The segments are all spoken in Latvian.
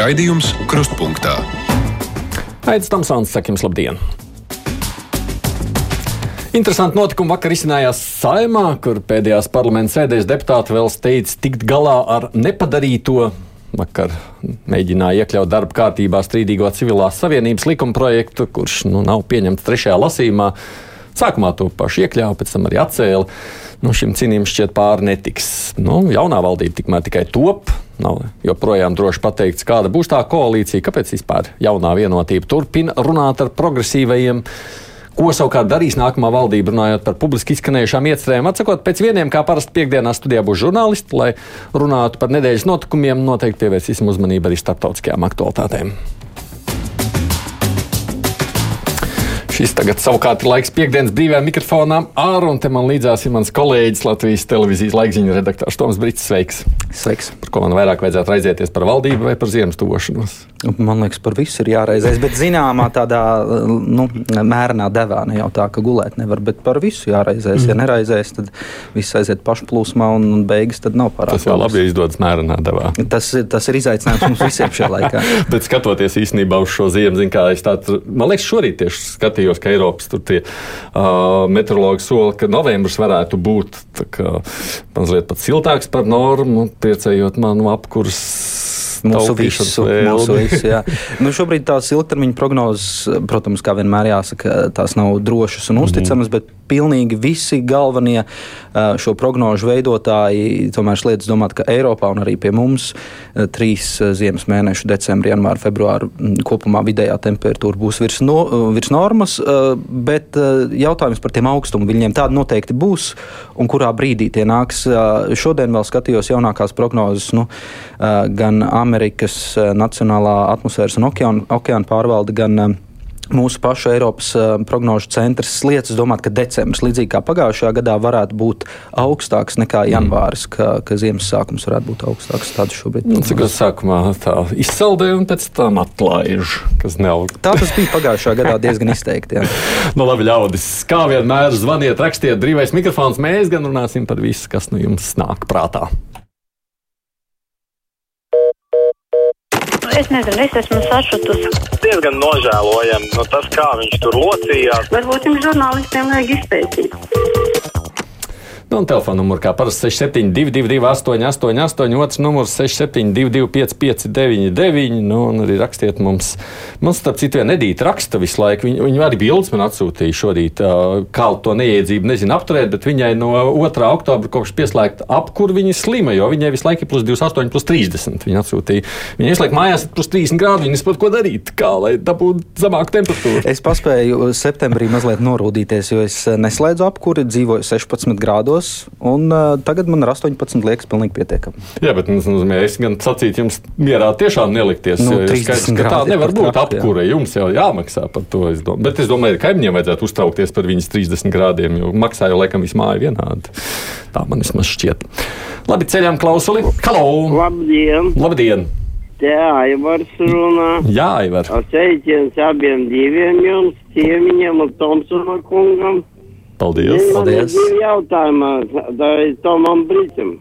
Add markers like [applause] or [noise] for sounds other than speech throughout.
Raidījums Krustpunktā. Aizsmeļamies, Tamsāns, sakim, labdien! Interesanti notikumi vakar izcinājās saimā, kur pēdējās parlamenta sēdēs deputāti vēl steidz tikt galā ar nepadarīto. Vakar mēģināja iekļaut darba kārtībā strīdīgo civilās savienības likuma projektu, kurš nu, nav pieņemts trešajā lasījumā. Sākumā to pašu iekļāva, pēc tam arī atcēla. Nu, šim cīnījumam šķiet pāri netiks. Nu, jaunā valdība tikmēr tikai top. Nav joprojām droši pateikts, kāda būs tā koalīcija, kāpēc vispār jaunā vienotība turpina runāt ar progresīvajiem. Ko savukārt darīs nākamā valdība, runājot par publiski izskanējušām iecerēm? Atsakot, pēc vieniem, kā parasti piekdienā studijā būs žurnālisti, lai runātu par nedēļas notikumiem, noteikti pievērsīsim uzmanību arī starptautiskajām aktualitātēm. Šis tagad savukārt ir laiks piekdienas brīvajām mikrofonām ārā, un te man līdzās ir mans kolēģis Latvijas televīzijas laikziņu redaktors Toms Brits. Sveiks! Sveiks! Par ko man vairāk vajadzētu raizēties par valdību vai par ziemas tuvošanos? Man liekas, par visu ir jāraizēs, bet zināmā tādā nu, mērenā devā ne jau tā, ka gulēt nevar, bet par visu jāraizēs. Mm. Ja neraizēs, tad viss aiziet pašplūsmā un, un beigas tad nav parāds. Tas jau labi izdodas mērenā devā. Tas, tas ir izaicinājums mums visiem šajā laikā. [laughs] bet skatoties īstenībā uz šo ziemu, zin, kā es tādu, man liekas, šorīt tieši skatījos, ka Eiropas tie uh, meteorologi sola, ka novembris varētu būt kā, mazliet pat siltāks par normu, priecējot manu apkurs mūsu visu, mūsu visu jā. [laughs] nu, šobrīd tās ilgtermiņa prognozes, protams, kā vienmēr jāsaka, tās nav drošas un uzticamas, mm. bet pilnīgi visi galvenie šo prognožu veidotāji tomēr sliedz domāt, ka Eiropā un arī pie mums trīs ziemas mēnešu, decembrī, janvāri, februāri kopumā vidējā temperatūra būs virs, no, virs normas, bet jautājums par tiem augstumu viļņiem tādi noteikti būs un kurā brīdī tie nāks. Šodien vēl skatījos jaunākās prognozes, nu, gan Amerikas Nacionālā atmosfēras un okeāna, okeāna pārvalde, gan mūsu pašu Eiropas uh, prognožu centrs liecas domāt, ka decembris, līdzīgi kā pagājušajā gadā, varētu būt augstāks nekā mm. janvāris, ka, ka ziemas sākums varētu būt augstāks. Tāda šobrīd ir. Nu, cik tas sākumā tā izsaldē un pēc tam atlaiž, kas nav. Tā tas bija pagājušajā gadā diezgan izteikti. [laughs] nu, labi, ļaudis, kā vienmēr zvaniet, rakstiet brīvais mikrofons, mēs gan runāsim par visu, kas nu jums nāk prātā. Es nezinu, es esmu sašutusi. Diezgan nožēlojami no tas, kā viņš tur locījās. Varbūt jums žurnālistiem vajag izpētīt. Nu, un telefona numurs kā parasti 6722, 888, otrs numurs 6722, 559, nu, un arī rakstiet mums. Mums, starp citu, viena nedīta raksta visu laiku. Viņa, viņa arī bildes man atsūtīja šorīt, kā to neiedzību nezinu apturēt, bet viņai no 2. oktobra kopš pieslēgta apkur viņa slima, jo viņai visu laiku ir plus 28, plus 30. Viņa atsūtīja. Viņa visu laiku mājās ir plus 30 grādi, viņa nesaprot, ko darīt, kā lai dabūtu zemāku temperatūru. Es paspēju septembrī mazliet norūdīties, jo es neslēdzu apkuri, dzīvoju 16 grādos gados, un uh, tagad man ir 18, liekas, pilnīgi pietiekami. Jā, bet tas nozīmē, es gan sacītu, jums mierā tiešām nelikties. Nu, skaidrs, tā nevar būt apkūre. Jums jau jāmaksā par to. Es domāju. Bet es domāju, ka kaimiņiem vajadzētu uztraukties par viņas 30 grādiem, jo maksā jau laikam visu māju vienādi. Tā man vismaz šķiet. Labi, ceļām klausuli. Halo! Labdien! Labdien! Te Aivars runā. Jā, Aivar. Sveiciens abiem diviem jums, Ciemiņam un Tomsona kungam. Paldies! Paldies. ir divi jautājumi Tomam Britam.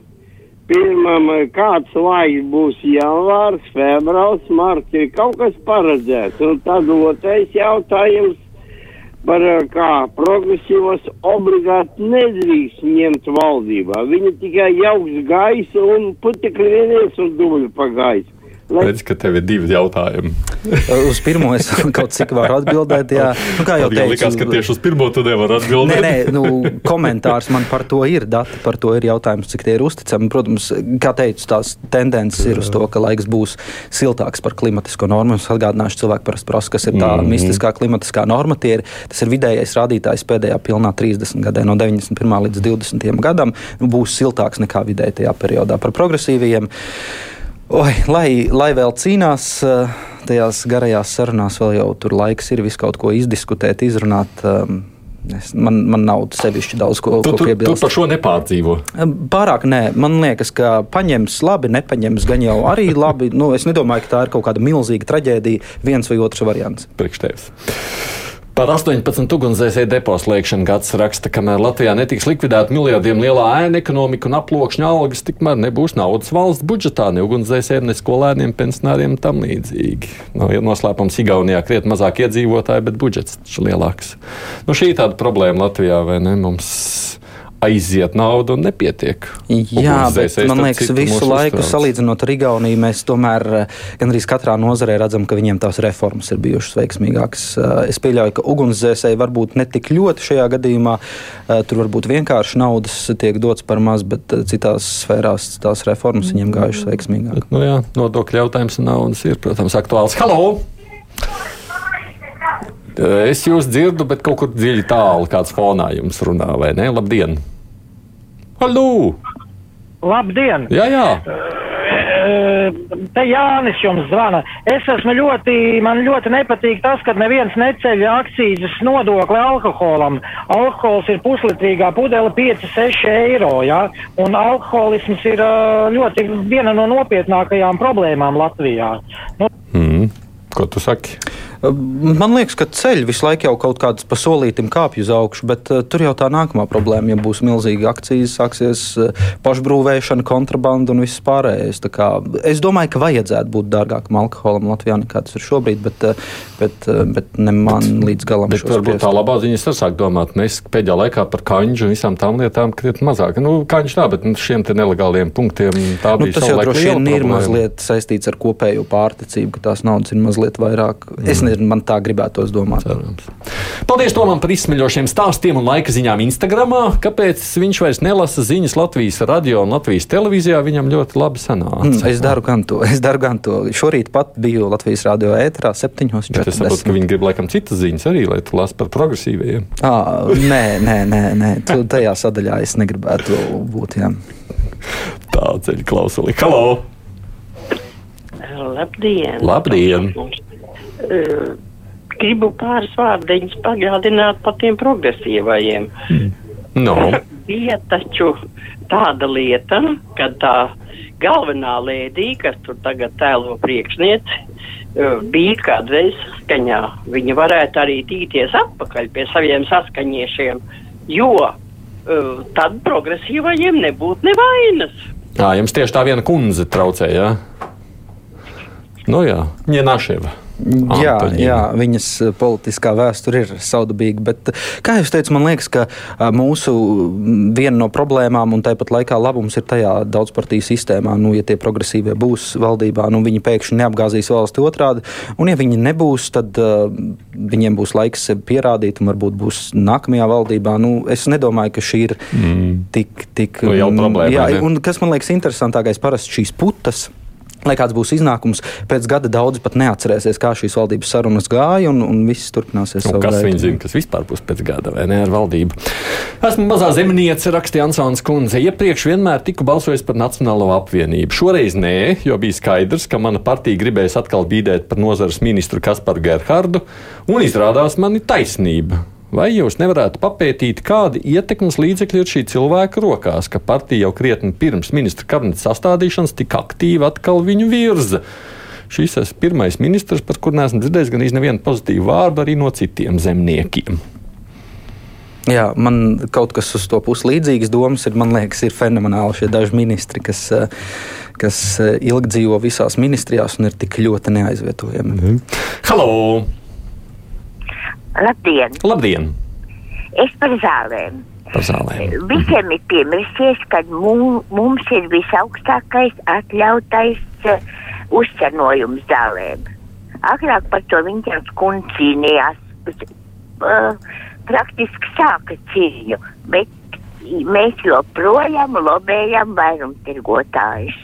Pirmam, kāds laiks būs janvārs, februārs, marts, ir kaut kas paredzēts. Un tad otrais jautājums par kā progresīvos obligāti nedrīkst ņemt valdībā. Viņi tikai jauks gaisu un putekļi vienies un dubļu pa gaisu. Redz, ka tev ir divi jautājumi. uz pirmo es [laughs] kaut cik varu atbildēt. Jā, nu, kā jau teicu, likās, ka tieši uz pirmo tu nevari atbildēt. Nē, nē, nu, komentārs man par to ir, dati par to ir jautājums, cik tie ir uzticami. Protams, kā teicu, tās tendences ir uz to, ka laiks būs siltāks par klimatisko normu. Es atgādināšu, cilvēki parasti prasa, kas ir tā mm -hmm. mistiskā klimatiskā norma. Ir, tas ir vidējais rādītājs pēdējā pilnā 30 gadē, no 91. līdz 20. gadam. Nu, būs siltāks nekā vidēji tajā periodā par progresīviem. Oi, lai, lai vēl cīnās eh, tajās garajās sarunās, vēl jau tur laiks ir visu kaut ko izdiskutēt, izrunāt. Um, Es, man, man nav sevišķi daudz ko, tu, ko piebilst. Tu, tu par šo nepārdzīvo? Pārāk nē. Man liekas, ka paņems labi, nepaņems gan jau arī labi. Nu, es nedomāju, ka tā ir kaut kāda milzīga traģēdija, viens vai otrs variants. Priekš tevis. Par 18 ugunsdzēsēju depo slēgšanu gads raksta, kamēr Latvijā netiks likvidēta miljardiem lielā ēna ekonomika un aploksņa algas, tikmēr nebūs naudas valsts budžetā, ne ugunsdzēsējiem, ne skolēniem, pensionāriem tam līdzīgi. Nav no, noslēpums Igaunijā krietni mazāk iedzīvotāji, bet budžets taču lielāks. Nu, šī ir tāda problēma Latvijā, vai ne? Mums aiziet naudu un nepietiek. Jā, bet man liekas, visu laiku uztrauc. salīdzinot ar Igauniju, mēs tomēr eh, gandrīz katrā nozarē redzam, ka viņiem tās reformas ir bijušas veiksmīgākas. Eh, es pieļauju, ka ugunsdzēsēji varbūt ne tik ļoti šajā gadījumā, eh, tur varbūt vienkārši naudas tiek dots par maz, bet citās sfērās tās reformas viņiem gājušas veiksmīgāk. Nu jā, nodokļu jautājums un naudas ir, protams, aktuāls. Halo! Es jūs dzirdu, bet kaut kur dziļi tālu kāds fonā jums runā, vai ne? Labdien! Halo! Labdien! Jā, jā! Te Jānis jums zvana. Es esmu ļoti, man ļoti nepatīk tas, ka neviens neceļ akcijas nodokli alkoholam. Alkohols ir puslitrīgā pudele 5-6 eiro, jā, un alkoholisms ir ļoti viena no nopietnākajām problēmām Latvijā. Nu, mm. Ko tu saki? Man liekas, ka ceļš visu laiku jau kaut kādas pa solītam kāpj uz augšu, bet uh, tur jau tā nākamā problēma, ja būs milzīga akcijas, sāksies uh, pašbrūvēšana, kontrabanda un viss pārējais. Kā, es domāju, ka vajadzētu būt dārgākam alkoholam Latvijā nekā tas ir šobrīd, bet, uh, bet, uh, bet ne man līdz galam. Bet varbūt tā labā ziņa ir sāk domāt, mēs pēdējā laikā par kaņģu un visām tām lietām krietni mazāk. Nu, kaņģis tā, bet nu, šiem te nelegāliem punktiem tā nu, bija. Tas jau droši vien ir mazliet saistīts ar kopējo pārticību, ka tās naudas ir mazliet vairāk. Mm. Nezinu, man tā gribētos domāt. Cerams. Paldies Tomam par izsmeļošiem stāstiem un laika ziņām Instagram. Kāpēc viņš vairs nelasa ziņas Latvijas radio un Latvijas televīzijā? Viņam ļoti labi sanāca. Mm, es daru gan to. Es daru gan to. Šorīt pat biju Latvijas radio ēterā 7.40. Es saprotu, ka viņi grib laikam citas ziņas arī, lai tu lasi par progresīvajiem. À, nē, nē, nē, nē. Tu, tajā sadaļā es negribētu būt. Jā. Tā ceļa klausuli. Halo! Labdien! Labdien. Uh, gribu pāris vārdiņus pagādināt par tiem progresīvajiem. [laughs] No. Bija taču tāda lieta, ka tā galvenā lēdija, kas tur tagad tēlo priekšnieci, uh, bija kādreiz saskaņā. Viņa varētu arī tīties atpakaļ pie saviem saskaņiešiem, jo uh, tad progresīvajiem nebūtu nevainas. Jā, jums tieši tā viena kundze traucēja. Nu jā, Ņēnāševa. Jā, jā, viņas eh, politiskā vēsture ir saudabīga. Bet, eh, kā jau teicu, man liekas, ka eh, mūsu viena no problēmām un tāpat laikā labums ir tajā daudzpartiju sistēmā. Nu, ja tie progresīvie būs valdībā, nu, viņi pēkšņi neapgāzīs valsti otrādi. Un, ja viņi nebūs, tad uh, viņiem būs laiks pierādīt, un varbūt būs nākamajā valdībā. Nu, es nedomāju, ka šī ir mm. tik, tik liela mm, problēma. Jā, un kas man liekas interesantākais, parasti šīs putas Lai kāds būs iznākums, pēc gada daudzi pat neatcerēsies, kā šīs valdības sarunas gāja, un, un viss turpināsies. Un kas viņi zina, kas vispār būs pēc gada vai ne ar valdību? Esmu mazā zemniece, rakstīja Ansons Kundze. Iepriekš vienmēr tiku balsojis par Nacionālo apvienību. Šoreiz nē, jo bija skaidrs, ka mana partija gribēs atkal bīdēt par nozares ministru Kasparu Gerhardu, un izrādās man ir taisnība. Vai jūs nevarētu papētīt, kādi ietekmes līdzekļi ir šī cilvēka rokās, ka partija jau krietni pirms ministra kabineta sastādīšanas tik aktīvi atkal viņu virza? Šis ir pirmais ministrs, par kuru neesmu dzirdējis gan nevienu pozitīvu vārdu arī no citiem zemniekiem. Jā, man kaut kas uz to pusi līdzīgas domas ir. Man liekas, ir fenomenāli šie daži ministri, kas, kas ilgi dzīvo visās ministrijās un ir tik ļoti neaizvietojami. Mm. Halo! Labdien! Labdien. Es par zālēm. Par zālēm. Visiem ir piemirsies, ka mums, ir visaugstākais atļautais uh, uzcenojums zālēm. Agrāk par to viņas kundze cīnījās, uh, praktiski sāka cīņu, bet mēs joprojām lobējam vairumtirgotājus.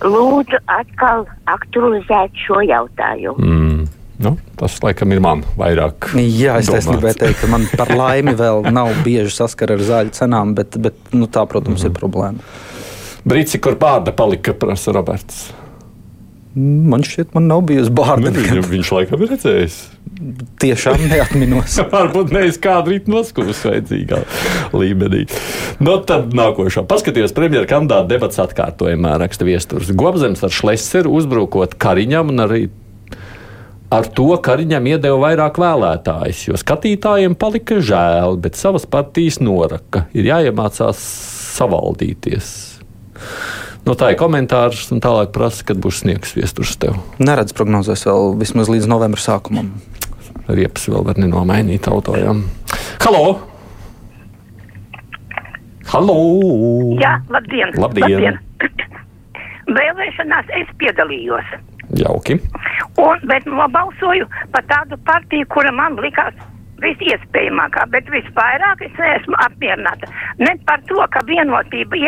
Lūdzu atkal aktualizēt šo jautājumu. Mm. Nu, tas laikam ir man vairāk. Jā, es gribēju teikt, ka man par laimi vēl nav bieži saskara ar zāļu cenām, bet, bet nu, tā, protams, mm. ir problēma. Brīci, kur bārda palika, prasa Roberts. Man šķiet, man nav bijusi bārda. Nu, viņ, viņš laikam ir redzējis. Tiešām neatminos. [laughs] Varbūt nevis kādu rītu noskūpus vajadzīgā līmenī. No nu, tad nākošā. Paskatieties, premjeras kandidāta debats atkārtojumā raksta viesturs. Gobzems ar Šleseru uzbrukot Kariņam un arī ar to, ka viņam iedeva vairāk vēlētājus, jo skatītājiem palika žēl, bet savas partijas noraka. Ir jāiemācās savaldīties. No tā ir komentārs, un tālāk prasa, kad būs sniegs viesturs tev. Neredz prognozēs vēl vismaz līdz novembra sākumam. Riepas vēl var nenomainīt autojām. Halo! Halo! Jā, labdien! Labdien. labdien. [coughs] Vēlēšanās es piedalījos. Jauki. Un, bet nobalsoju par tādu partiju, kura man likās visiespējamākā, bet visvairāk es neesmu apmierināta. Ne par to, ka vienotība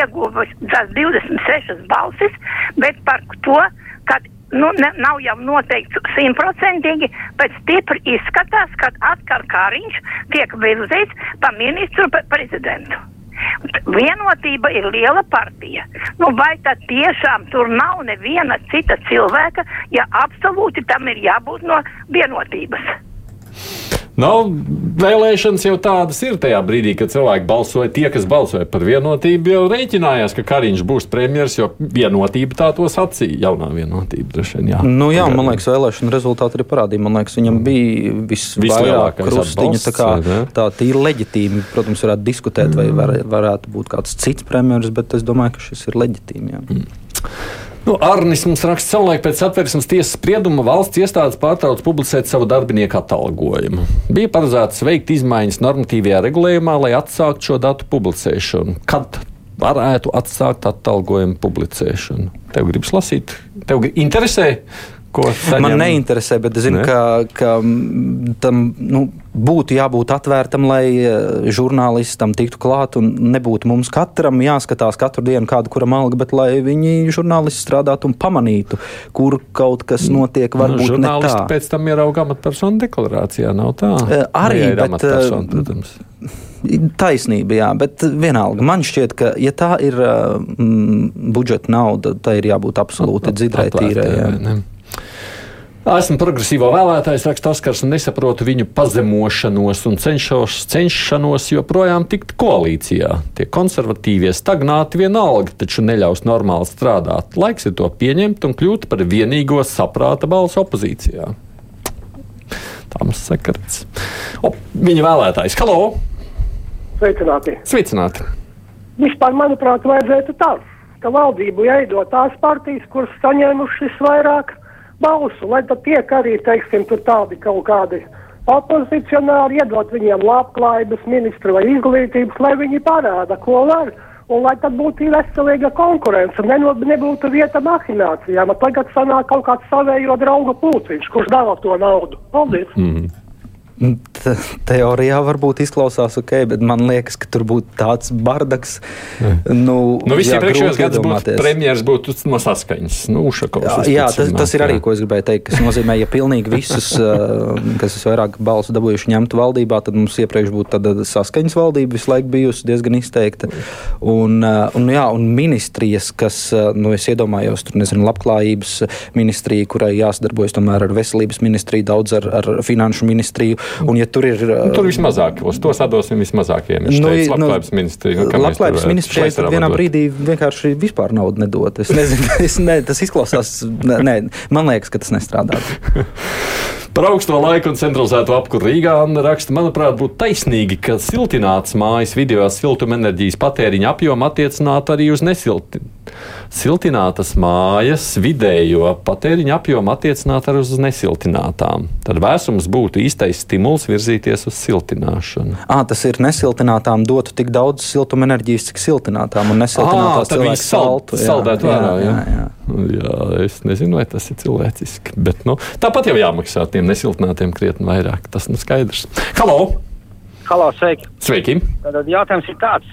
tās 26 balsis, bet par to, ka nu, ne, nav jau noteikti simtprocentīgi, bet stipri izskatās, ka atkal Kāriņš tiek virzīts pa ministru pa prezidentu. Vienotība ir liela partija. Nu, vai tad tiešām tur nav neviena cita cilvēka, ja absolūti tam ir jābūt no vienotības? Nu, vēlēšanas jau tādas ir tajā brīdī, kad cilvēki balsoja. Tie, kas balsoja par vienotību, jau rēķinājās, ka Kariņš būs premjerministrs, jo vienotība tā to sacīja. Jaunā vienotība droši vien. Jā, nu, jā man liekas, vēlēšana rezultāti arī parādīja. Man liekas, viņam bija visvairāk krustiņu. Tā kā tā tīri leģitīmi, protams, varētu diskutēt, vai var, varētu būt kāds cits premjerministrs, bet es domāju, ka šis ir leģitīmi. Nu, Arnis mums raksta, savulaik pēc atversmes tiesas sprieduma valsts iestādes pārtrauc publicēt savu darbinieku atalgojumu. Bija paredzēts veikt izmaiņas normatīvajā regulējumā, lai atsāktu šo datu publicēšanu. Kad varētu atsākt atalgojumu publicēšanu? Tev gribas lasīt, tev interesē, Man neinteresē, bet es zinu, ne? ka, ka tam nu, būtu jābūt atvērtam, lai eh, žurnālistam tiktu klāt un nebūtu mums katram jāskatās katru dienu kādu kuram alga, bet lai viņi žurnālisti strādātu un pamanītu, kur kaut kas notiek. Varbūt nu, tā. Pēc tam ierauga amatpersonu deklarācijā, nav tā? Eh, arī, jā, bet, protams. Taisnība, jā, bet vienalga. Man šķiet, ka, ja tā ir mm, budžeta nauda, tai ir jābūt absolūti dzidrai, tīrai. Esmu progresīvo vēlētājs, raksta Oskars, un nesaprotu viņu pazemošanos un cenšos, cenšanos joprojām tikt koalīcijā. Tie konservatīvie stagnāti vienalga, taču neļaus normāli strādāt. Laiks ir to pieņemt un kļūt par vienīgo saprāta balsu opozīcijā. Tā mums sakarts. O, viņa vēlētājs. Halo! Sveicināti! Sveicināti! Vispār, manuprāt, vajadzētu tā, ka valdību jāiedod tās partijas, kuras saņēmušas vairāk balsu, lai tad tiek arī, teiksim, tur tādi kaut kādi opozicionāri, iedot viņiem labklājības ministru vai izglītības, lai viņi parāda, ko var. Un lai tad būtu veselīga konkurence, nenot, nebūtu vieta mahinācijām. Tagad sanāk kaut kāds savējo draugu pūciņš, kurš dala to naudu. Paldies! Mm. Teorijā varbūt izklausās ok, bet man liekas, ka tur būtu tāds bardaks. Nu, nu visiem priekšējos gados būtu premjeras būtu no saskaņas. Nu, jā, jā tas, tas ir arī, ko es gribēju teikt. Tas nozīmē, ja pilnīgi visus, [laughs] kas vairāk balsu dabūjuši ņemtu valdībā, tad mums iepriekš būtu tāda saskaņas valdība visu laiku bijusi diezgan izteikta. Un, un, jā, un ministrijas, kas, nu, es iedomājos, tur nezinu, labklājības ministrija, kurai jāsadarbojas tomēr ar veselības ministriju, daudz ar, ar finanšu ministriju. Un, ja tur ir. Nu, tur vismazāk, uz to sadosim vismazākiem. Nu, teicu, nu, labklājības ministrija. Nu, labklājības ministrija tad vienā brīdī vienkārši vispār naudu nedod. Es nezinu, [laughs] es ne, tas izklausās, nē, man liekas, ka tas nestrādā. [laughs] Par augsto laiku un centralizēto apkuru Rīgā raksta, manuprāt, būtu taisnīgi, ka siltināts mājas video siltumenerģijas patēriņa apjomu attiecinātu arī uz nesiltinātu. Siltinātas mājas vidējo patēriņa apjomu attiecināt arī uz nesiltinātām. Tad vēsums būtu īstais stimuls virzīties uz siltināšanu. À, tas ir nesiltinātām dotu tik daudz siltumenerģijas, cik siltinātām un nesiltinātās cilvēku saltu. Saldēt vērā, jā, jā. jā. Jā, es nezinu, vai tas ir cilvēciski. Bet, nu, tāpat jau jāmaksā tiem nesiltinātiem krietni vairāk. Tas nu skaidrs. Halo! Halo, sveiki! Sveiki! Tad jautājums ir tāds,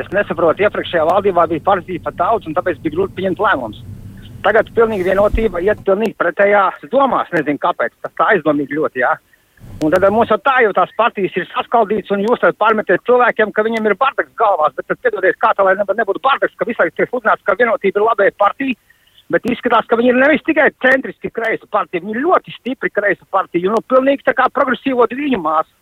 es nesaprotu, iepriekšējā valdībā bija partija pat daudz, un tāpēc bija grūti pieņemt lēmumus. Tagad pilnīgi vienotība iet pilnīgi pretējās domās. Nezinu, kāpēc. Tas tā aizdomīgi ļoti, jā. Un tad mums jau tā jau tās partijas ir saskaldītas, un jūs tad pārmetiet cilvēkiem, ka viņiem ir bardaks galvās. Bet tad piedodies, kā tā lai nebūtu bardaks, ka visai tiek sludināts, ka vienotība ir labēja partija Bet izskatās, ka viņi ir nevis tikai centriski kreisa partija, viņi ir ļoti stipri kreisa partija. Nu, pilnīgi tā kā progresīvo diviņu māsu.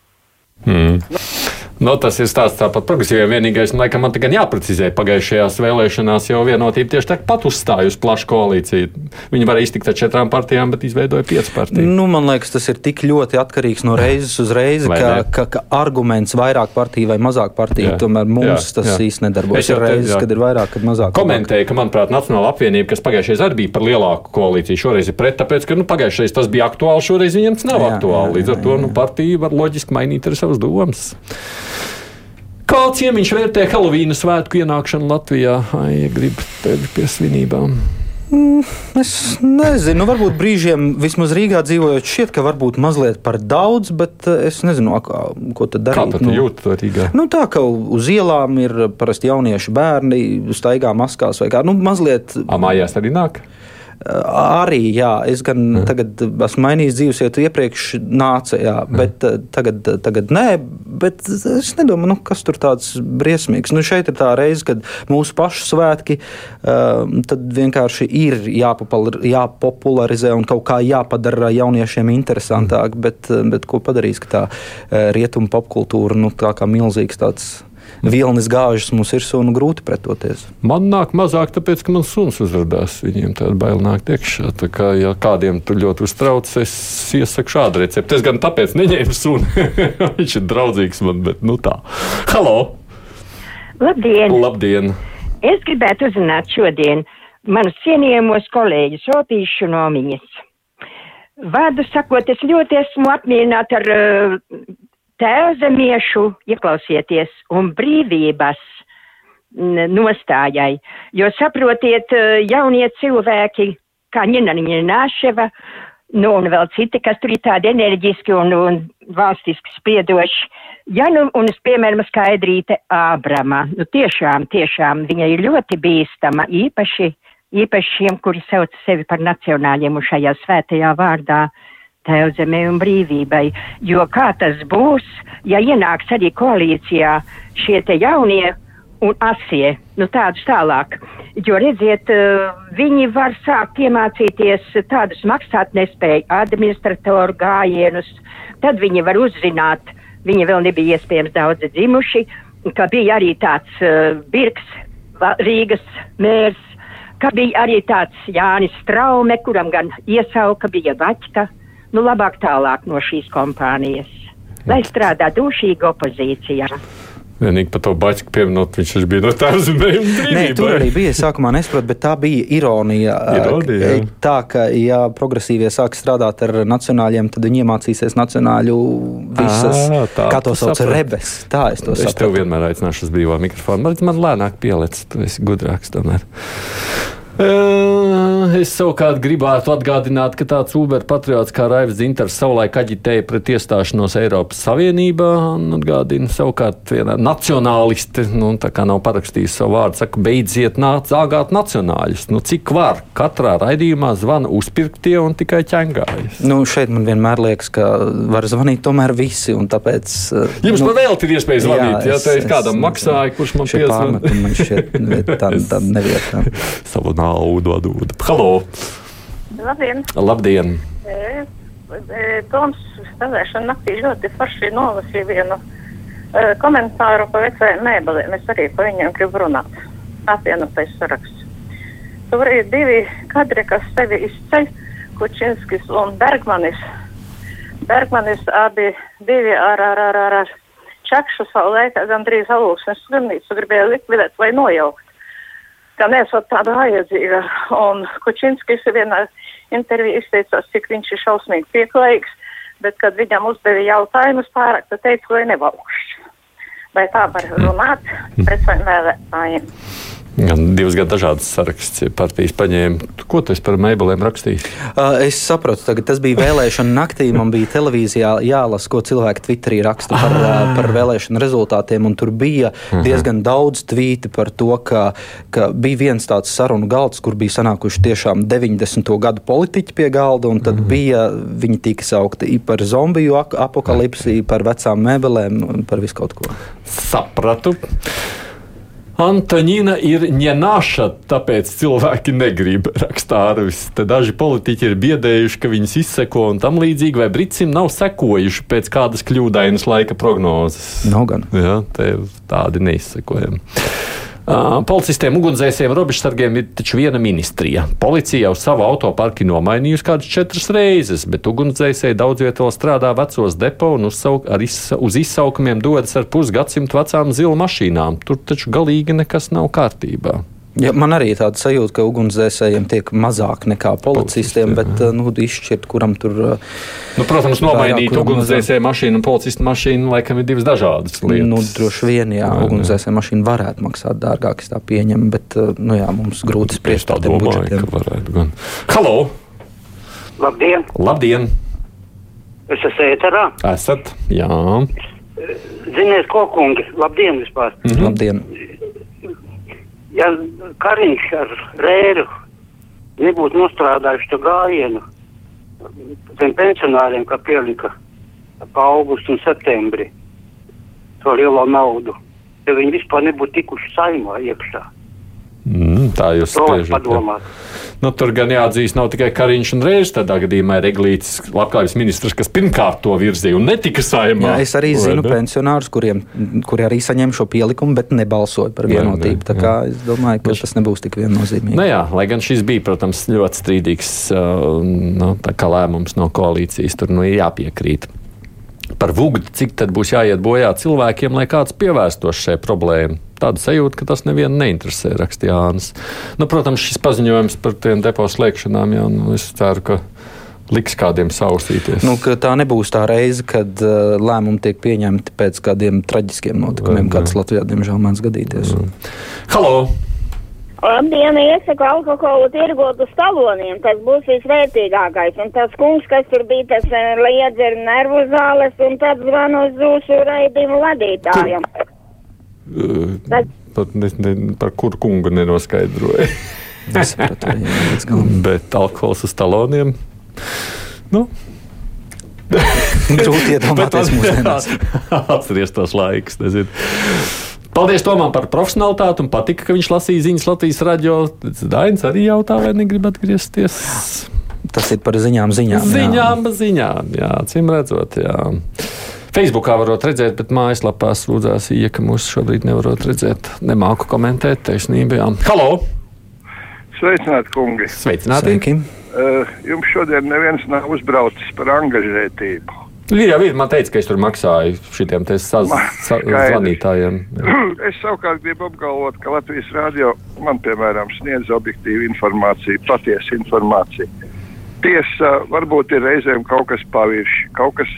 Mm. Nu. Tas ir stāsts tāpat progresīviem. Vienīgais, nu, laikam, man tikai jāprecizē, pagājušajās vēlēšanās jau vienotība tieši tāpat uzstāja uz plašu koalīciju. Viņi varēja iztikt ar četrām partijām, bet izveidoja piecas partijas. Nu, man liekas, tas ir tik ļoti atkarīgs no reizes uz reizi, ka, ka, ka arguments vairāk partiju vai mazāk partiju, jā. tomēr mums jā, tas jā. īsti nedarbojas. Ir reizes, kad ir vairāk, kad mazāk. Komentēja, ka, manuprāt, Nacionāla apvienība, kas pagājušajā arī bija par lielāku koalīciju, šoreiz ir pret, tāpēc, ka nu, pagājušajā tas bija aktuāli, šoreiz viņiem tas nav jā, aktuāli. Līdz ar to nu, partija var loģiski mainīt arī savas domas. Kā ciemiņš vērtē Helovīna svētku ienākšanu Latvijā? Ai, ja grib tevi pie svinībām. Mm, es nezinu, nu, varbūt brīžiem, vismaz Rīgā dzīvojot, šķiet, ka varbūt mazliet par daudz, bet eh, es nezinu, ko tad darīt. Kā tu nu, jūti to Rīgā? Nu, tā kā uz ielām ir parasti jaunieši bērni, staigā maskās vai kā. Nu, mazliet. A, mājās arī nāk? Arī, jā, es gan mm. tagad esmu mainījis dzīvesvietu, iepriekš nāca, jā, mm. bet tagad, tagad nē, bet es nedomāju, nu, kas tur tāds briesmīgs. Nu, šeit ir tā reize, kad mūsu pašu svētki tad vienkārši ir jāpopularizē un kaut kā jāpadara jauniešiem interesantāk, mm. bet, bet ko padarīs, ka tā rietumu popkultūra, nu, tā kā milzīgs tāds vilnis gāžas mums ir sunu grūti pretoties. Man nāk mazāk, tāpēc, ka man suns uzrādās. Viņiem tāda baila nāk iekšā. Tā kā, ja kādiem tur ļoti uztrauc, es iesaku šādu recepti. Es gan tāpēc neņēmu sunu. [laughs] Viņš ir draudzīgs man, bet nu tā. Halo! Labdien! Labdien! Es gribētu uzzināt šodien manus cienījamos kolēģus Otīšu nomiņas. Vārdu sakot, es ļoti esmu apmierināta ar uh, tēvzemiešu ieklausieties un brīvības nostājai, jo saprotiet, jaunie cilvēki, kā Ņina Nāševa, nu un vēl citi, kas tur ir tādi enerģiski un, un valstiski spriedoši, ja nu, un piemēram skaidrīte Ābrama, nu tiešām, tiešām viņa ir ļoti bīstama, īpaši, īpaši šiem, kuri sauc sevi par nacionāļiem un šajā svētajā vārdā. Uh, tēvzemē un brīvībai. Jo kā tas būs, ja ienāks arī koalīcijā šie te jaunie un asie, nu tādus tālāk. Jo redziet, eh, viņi var sākt iemācīties tādus maksāt nespēju administratoru gājienus, tad viņi var uzzināt, viņi vēl nebija iespējams daudzi dzimuši, ka bija arī tāds uh, Birks, Rīgas mērs, ka bija arī tāds Jānis Straume, kuram gan iesauka bija Vaķka, nu labāk tālāk no šīs kompānijas, lai strādā dušīgi opozīcijā. Vienīgi par to baļķu pieminot, viņš bija no tās zemes. Nē, tur arī bija. Sākumā nesaprotu, bet tā bija ironija. ironija jā. tā, ka, ja progresīvie sāk strādāt ar nacionāļiem, tad viņi iemācīsies nacionāļu visas, à, tā, kā to sauc, sapratu. rebes. Tā es to saprotu. Es tev vienmēr aicināšu uz brīvā mikrofonu, bet man lēnāk pielec, tu esi gudrāks tomēr. Es savukārt gribētu atgādināt, ka tāds Uber patriots kā Raivs Zinters savulaik aģitēja pret iestāšanos Eiropas Savienībā. Atgādina savukārt viena nacionāliste, nu, tā kā nav parakstījis savu vārdu, saka, beidziet nāc zāgāt nacionāļus. Nu, cik var? Katrā raidījumā zvana uzpirktie un tikai ķengājas. Nu, šeit man vienmēr liekas, ka var zvanīt tomēr visi, un tāpēc... Jums nu, vēl ir iespēja zvanīt, jā, ja te kādam maksāja, kurš man piezvanīja. Man šķiet, tā, tā nevietā. Naudu atdod. Halo! Labdien! Labdien. E, e, Toms stāvēšana naktī ļoti forši nolasīja vienu e, komentāru par vecajiem mēbeliem. Es arī par viņiem gribu runāt. Apvienotais saraksts. Tur ir divi kadri, kas sevi izceļ, Kučinskis un Bergmanis. Bergmanis abi divi ar, ar, ar, ar, ar čakšu savu laiku gandrīz alūksnes slimnīcu gribēja likvidēt vai nojaukt ka nesot tāda vajadzīga. Un Kučinskis vienā intervijā izteicās, cik viņš ir šausmīgi pieklājīgs, bet, kad viņam uzdeva jautājumus pārāk, tad teica, lai nevalkšķi. Vai tā var runāt pret saviem vēlētājiem? Gan divas gan dažādas sarakstus partijas paņēma. Ko tu par mēbelēm rakstīji? Uh, es saprotu, tagad tas bija vēlēšana naktī. Man bija televīzijā jālasa, ko cilvēki Twitterī raksta par, ah. par vēlēšanu rezultātiem. Tur bija uh. -huh. diezgan daudz tvīti par to, ka, ka bija viens tāds sarunu galds, kur bija sanākuši tiešām 90. gadu politiķi pie galda. Tad uh mhm. -huh. bija, viņi tika saukti par zombiju apokalipsi, par vecām mēbelēm, par visu kaut ko. Sapratu. Antonīna ir ņēnāša, tāpēc cilvēki negrib [laughs] rakstārvis. Te daži politiķi ir biedējuši, ka viņus izseko un tam līdzīgi, vai Bricim nav sekojuši pēc kādas kļūdainas laika prognozes. Nav gan. Jā, te tādi neizsekojami. Policistiem, ugunsdzēsējiem, robežsargiem ir taču viena ministrija. Policija jau savu autoparku nomainījusi kādas četras reizes, bet ugunsdzēsēji daudz vietā strādā vecos depo un uzsauk, izsa, uz izsaukumiem dodas ar pusgadsimtu vecām zilu mašīnām. Tur taču galīgi nekas nav kārtībā. Ja, man arī tāda sajūta, ka ugunsdzēsējiem tiek mazāk nekā policistiem, bet nu, izšķirt, kuram tur. Nu, protams, nomainīt ugunsdzēsēju mašīnu un policistu mašīnu laikam ir divas dažādas lietas. Nu, droši vien, jā, ugunsdzēsēju mašīna varētu maksāt dārgāk, es tā pieņemu, bet nu, jā, mums grūti spriest par tiem budžetiem. Gan... Halo! Labdien! Labdien! Es esmu ēterā. Esat, jā. Ziniet, ko kungi, labdien vispār! Mm -hmm. Labdien! Ja Kariņš ar Rēru nebūtu nostrādājuši to gājienu tiem pensionāriem, kā pielika pa augustu un septembri to lielo naudu, tad viņi vispār nebūtu tikuši saimā iekšā. Mm, tā jūs spriežat. Nu, tur gan jāatzīst, nav tikai Kariņš un Rēžs. Tādā gadījumā ir Eglītis, labklājības ministrs, kas pirmkārt to virzīja un netika saimā. Jā, es arī zinu ne? pensionārus, kuriem, kuri arī saņem šo pielikumu, bet nebalsoja par vienotību. Tā kā es domāju, ka tas nebūs tik viennozīmīgi. Nu, jā, lai gan šis bija, protams, ļoti strīdīgs uh, nu, lēmums no koalīcijas, tur nu, ir jāpiekrīt par vugdu, cik tad būs jāiet bojā cilvēkiem, lai kāds pievērstos šai problēmai. Tāda sajūta, ka tas nevienu neinteresē, rakstīja Jānis. Nu, protams, šis paziņojums par tiem depo slēgšanām, jau nu, es ceru, ka liks kādiem saustīties. Nu, tā nebūs tā reize, kad uh, lēmumi tiek pieņemti pēc kādiem traģiskiem notikumiem, kāds Latvijā diemžēl mēdz gadīties. Mm. Halo! Labdien, iesaku alkoholu tirgot uz taloniem. Tas būs visvērtīgākais. Un tas kungs, kas tur bija, tas eh, liedzer nervu zāles un tad zvanu uz zūšu raidījumu vadītājiem. Tad... Pat ne, ne, par kuru kungu nenoskaidroja. [laughs] Bet alkohols uz taloniem. Nu. Grūti iedomāties mūsdienās. [laughs] Atceries tos laikus, nezinu. Paldies Tomam par profesionālitāti un patika, ka viņš lasīja ziņas Latvijas radio. Dainis arī jautā, vai negrib atgriezties. Tas ir par ziņām, ziņām. Ziņām, jā. ziņām, jā, cim redzot, jā. Facebookā varat redzēt, bet mājaslapā sūdzās, ja ka mūs šobrīd nevarat redzēt. Nemāku komentēt, taisnība. Jā. Halo! Sveicināti, kungi! Sveicināti! Sveiki. Uh, jums šodien neviens nav uzbraucis par angažētību. Jau ir, man teica, ka es tur maksāju šitiem zvanītājiem. [clears throat] Es savukārt gribu apgalvot, ka Latvijas rādio man, piemēram, sniedz objektīvu informāciju, patiesu informāciju. Tiesa, varbūt ir reizēm kaut kas pavirši, kaut kas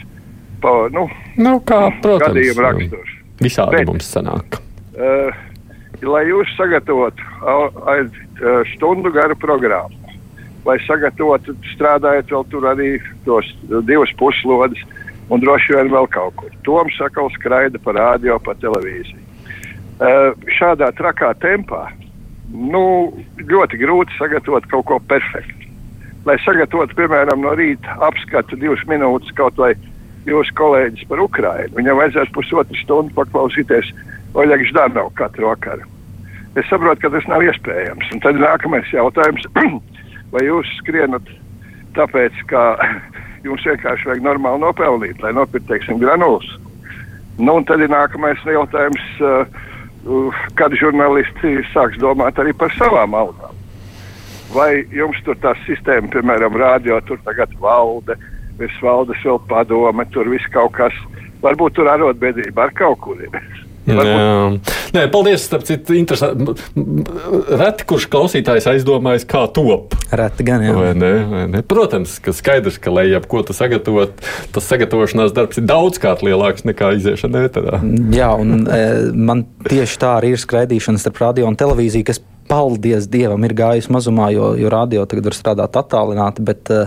pa, nu, nu kā, protams, gadījuma raksturs. Visādi Bet, mums sanāk. Uh, lai jūs sagatavotu stundu garu programmu, lai sagatavotu, strādājot vēl tur arī tos divas puslodes, un droši vien vēl kaut kur. Toms sakal skraida pa radio, pa televīziju. Uh, šādā trakā tempā nu, ļoti grūti sagatavot kaut ko perfektu. Lai sagatavotu, piemēram, no rīta apskatu divas minūtes kaut vai jūsu kolēģis par Ukrajinu, viņam vajadzētu pusotru stundu paklausīties Oļegs Ždanovu katru vakaru. Es saprotu, ka tas nav iespējams. Un tad nākamais jautājums, [clears throat] vai jūs skrienat tāpēc, ka [clears throat] jums vienkārši vajag normāli nopelnīt, lai nopirktu, teiksim, granulas. Nu, un tad ir nākamais jautājums, uh, kad žurnālisti sāks domāt arī par savām algām. Vai jums tur tā sistēma, piemēram, rādio, tur tagad valde, virs valdes vēl padome, tur viss kaut kas, varbūt tur arotbiedrība ar kaut kur ir. Nē, paldies. Citu, interesanti. Reti, kurš klausītājs aizdomājas, kā top. Reti gan, jā. Vai ne, vai ne? Protams, ka skaidrs, ka, lai jebko tu sagatavot, tas sagatavošanās darbs ir daudzkārt lielāks nekā iziešana ēterā. Jā, un e, man tieši tā arī ir skraidīšana starp radio un televīziju, kas paldies Dievam, ir gājis mazumā, jo, jo radio tagad var strādāt attālināti. Bet, e,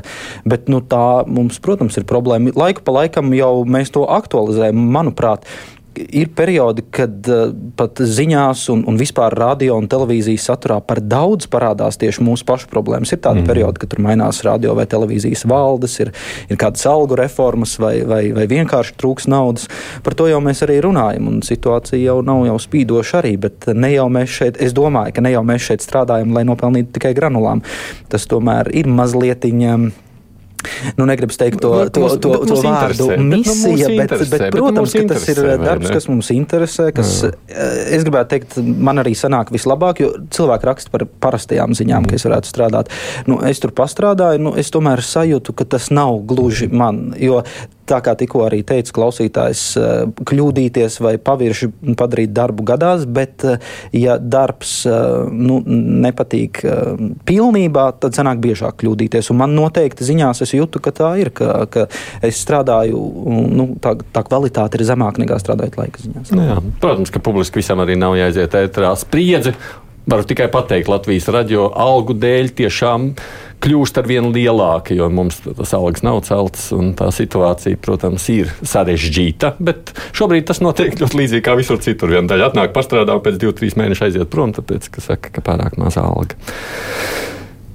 bet nu, tā mums, protams, ir problēma. Laiku pa laikam jau mēs to aktualizējam. Manuprāt, ir periodi, kad uh, pat ziņās un, un vispār radio un televīzijas saturā par daudz parādās tieši mūsu pašu problēmas. Ir tādi mm. periodi, kad tur mainās radio vai televīzijas valdes, ir, ir kādas algu reformas vai, vai, vai vienkārši trūks naudas. Par to jau mēs arī runājam, un situācija jau nav jau spīdoša arī, bet ne jau mēs šeit, es domāju, ka ne jau mēs šeit strādājam, lai nopelnītu tikai granulām. Tas tomēr ir mazliet. Nu, negribu teikt to, to, to, to, to vārdu misija, bet, bet, bet, protams, bet tas ir darbs, kas mums interesē. Kas, Jā. es gribētu teikt, man arī sanāk vislabāk, jo cilvēki raksta par parastajām ziņām, mm. ka es varētu strādāt. Nu, es tur pastrādāju, nu, es tomēr sajūtu, ka tas nav gluži man. Jo tā kā tikko arī teica klausītājs, eh, kļūdīties vai pavirši padarīt darbu gadās, bet eh, ja darbs eh, nu, nepatīk pilnībā, tad sanāk biežāk kļūdīties. Un man noteikti ziņās es jūtu, ka tā ir, ka, ka es strādāju, nu, tā, tā kvalitāte ir zemāka nekā strādājot laika ziņās. Nu jā, protams, ka publiski visam arī nav jāiziet ētrā spriedzi. Varu tikai pateikt, Latvijas radio algu dēļ tiešām kļūst ar vien lielāka, jo mums tas algas nav celtas, un tā situācija, protams, ir sarežģīta. Bet šobrīd tas notiek ļoti līdzīgi kā visur citur. Viena daļa atnāk, pastrādā, pēc diviem, trim mēnešiem aiziet prom, tāpēc, ka saka, ka pārāk maza alga.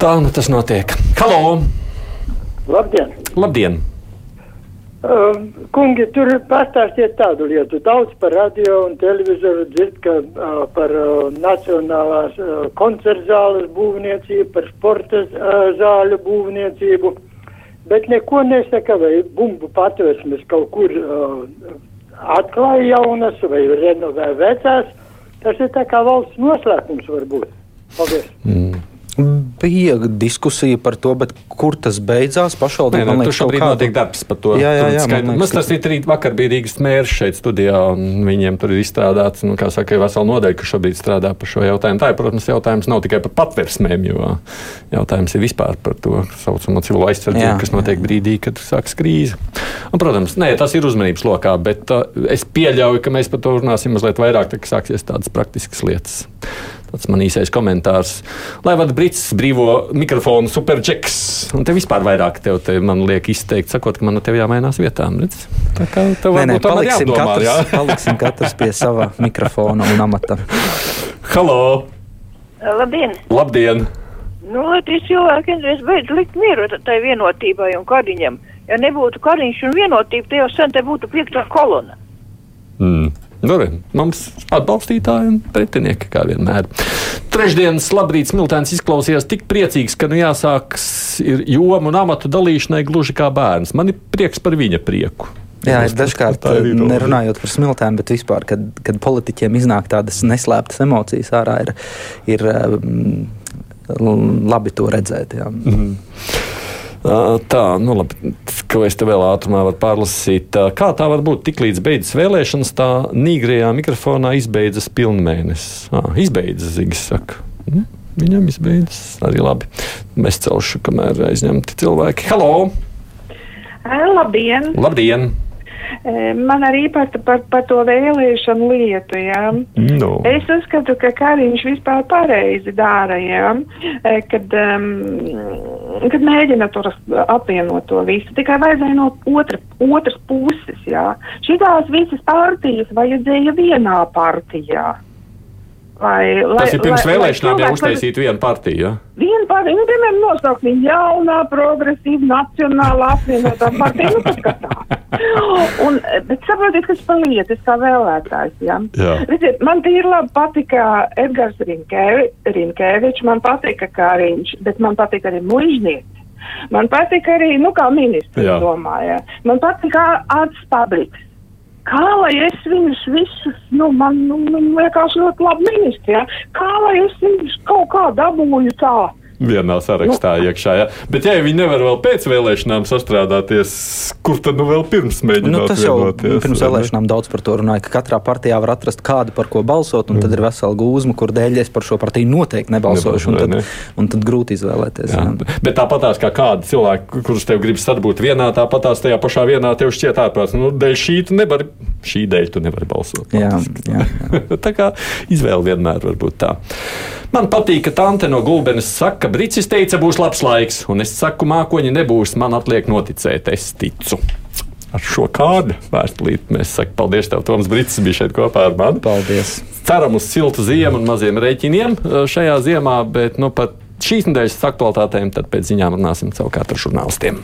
Tā nu tas notiek. Halo! Labdien! Labdien. Uh, kungi, tur pastāstiet tādu lietu. Daudz par radio un televizoru dzird, ka uh, par uh, nacionālās uh, koncertu zāles būvniecību, par sporta uh, zāļu būvniecību, bet neko nesaka, vai bumbu patvērsmes kaut kur uh, atklāja jaunas vai renovē vecās. Tas ir tā kā valsts noslēpums varbūt. Paldies! Mm. Bija diskusija par to, kur tas beidzās. Pašvaldība liekas, ka šobrīd kādu... notiek darbs par to. Jā, jā, jā liekas, Mums tas ir rīt vakar bija Rīgas mērs šeit studijā, un viņiem tur ir izstrādāts, nu, kā saka, vesela nodeļa, kas šobrīd strādā par šo jautājumu. Tā ir, protams, jautājums nav tikai par patversmēm, jo jautājums ir vispār par to saucamo civilo aizsardzību, kas notiek brīdī, kad sākas krīze. Un, protams, nē, tas ir uzmanības lokā, bet uh, es pieļauju, ka mēs par to runāsim mazliet vairāk, tad, sāksies tādas praktiskas lietas. Tas man īsais komentārs. Lai vada Brits brīvo mikrofonu superčeks. Un te vispār vairāk tev te man liek izteikt, sakot, ka man no tev jāmainās vietām. Redz? Tā kā tev nē, nē, paliksim, jādomā, katrs, jā? paliksim katrs pie sava mikrofona un amata. Halo! Labdien! Labdien! Nu, lai tie cilvēki vienreiz beidz likt mieru tai vienotībai un kariņam. Ja nebūtu kariņš un vienotība, te jau sen te būtu piektā kolona. Mm. Nu, mums atbalstītāji un pretinieki, kā vienmēr. Trešdienas labrīts Miltēns izklausījās tik priecīgs, ka nu jāsāks ir jomu un amatu dalīšanai gluži kā bērns. Man ir prieks par viņa prieku. Jā, es dažkārt nerunājot par smiltēm, bet vispār, kad, kad politiķiem iznāk tādas neslēptas emocijas ārā, ir, ir um, labi to redzēt. Jā. Mm. Tā, nu labi, ko es te vēl ātrumā varu pārlasīt. Kā tā var būt? Tiklīdz beidzas vēlēšanas, tā nīgrajā mikrofonā izbeidzas pilnmēnesis. Izbeidzas, Zigis saka. Hm? Viņam izbeidzas arī labi. Mēs celšu, kamēr aizņemti cilvēki. Halo! Labdien! Labdien! Man arī par, par, par to vēlēšanu lietu. Ja. No. Es uzskatu, ka Kariņš vispār pareizi dara, ja, kad, um, kad mēģina tur apvienot to visu. Tikai vajadzēja no otra, otras puses. Ja. Šitās visas partijas vajadzēja vienā partijā. Lai, lai, Tas ir pirms lai, vēlēšanām jau uztaisīt vienu partiju. Ja? Vienu partiju, nu, piemēram, nosaukt viņu jaunā, progresīva, nacionālā apvienotā partija. Nu. [laughs] Un, bet saprotiet, kas par lietu, es kā vēlētājs, ja? Jā. Redziet, man tīri labi patika Edgars Rinkēvičs, man patika Kāriņš, bet man patika arī mužnieks. Man patika arī, nu, kā ministrs, domāju. Man patika Ārts Pabriks. Kā lai es viņus visus, nu, man, nu, liekas ļoti labi ministri, ja? kā lai es viņus kaut kā dabūju tā vienā sarakstā nu, iekšā. Ja? Bet, ja viņi nevar vēl pēc vēlēšanām sastrādāties, kur tad nu vēl pirms mēģināt? Nu, tas jau pirms vēlēšanām daudz par to runāja, ka katrā partijā var atrast kādu, par ko balsot, un mm. tad ir vesela gūzma, kur dēļ es par šo partiju noteikti nebalsošu, un tad, ne? un tad grūti izvēlēties. Jā. Jā. Bet tāpatās kā kādi cilvēki, kurus tev gribas sadarbūt vienā, tāpatās tajā pašā vienā tev šķiet ārprāts. Nu, dēļ šī tu nevari, šī dēļ tu nevari balsot. Jā, jā, jā. [laughs] tā kā izvēle vienmēr var būt tā. Man patīk, ka tante no Gulbenes saka, Brīsis teica, būs labs laiks, un es saku, mākoņi nebūs, man atliek noticēt, es ticu. ar šo kādu vēstulīti mēs sakām paldies tev, Toms Brits, bija šeit kopā ar mani. Paldies! Ceram uz siltu ziemu un maziem rēķiniem šajā ziemā, bet nu, pat šīs nedēļas aktualitātēm tad pēc ziņām runāsim savukārt ar žurnālistiem.